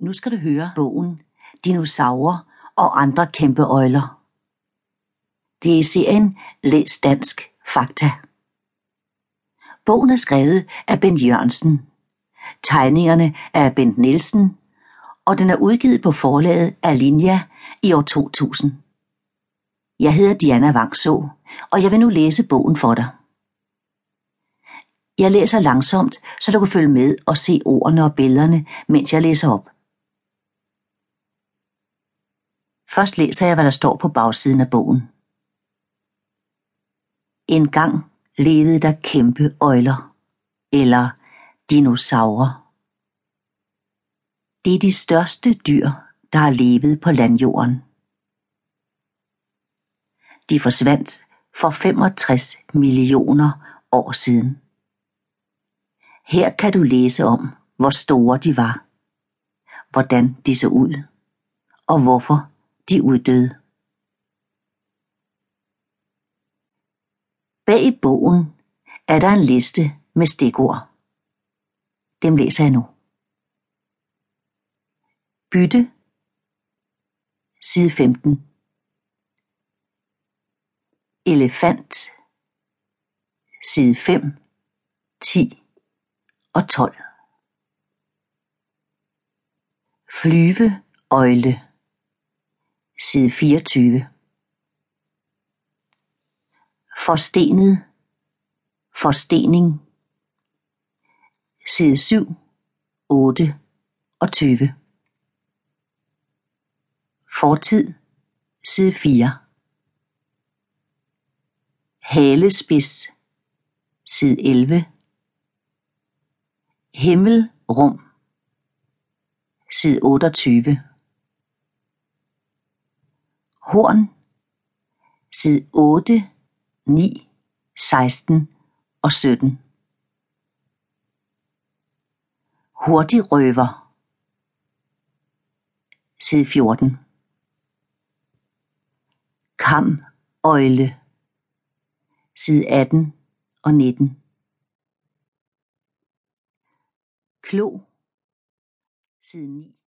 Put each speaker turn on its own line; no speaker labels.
Nu skal du høre bogen Dinosaurer og andre kæmpeøgler. Det er serien Læs Dansk Fakta. Bogen er skrevet af Bent Jørgensen. Tegningerne er af Bent Nielsen, og den er udgivet på forlaget Alinea i år 2000. Jeg hedder Diana Vangså, og jeg vil nu læse bogen for dig. Jeg læser langsomt, så du kan følge med og se ordene og billederne, mens jeg læser op. Først læser jeg, hvad der står på bagsiden af bogen. En gang levede der kæmpe øjler, eller dinosaurer. Det er de største dyr, der har levet på landjorden. De forsvandt for 65 millioner år siden. Her kan du læse om, hvor store de var, hvordan de så ud, og hvorfor de uddøde. Bag i bogen er der en liste med stikord. Dem læser jeg nu. Bytte. Side 15. Elefant. Side 5, 10 og 12. Flyveøjle. Side 24. Forstenet. Forstening. Side 7, 8 og 20. Fortid. Side 4. Halespids. Side 11. Himmelrum. Side 28. Horn. Side 8, 9, 16 og 17. Hurtig røver. Side 14. Kam øjle. Side 18 og 19. Klo. Side 9.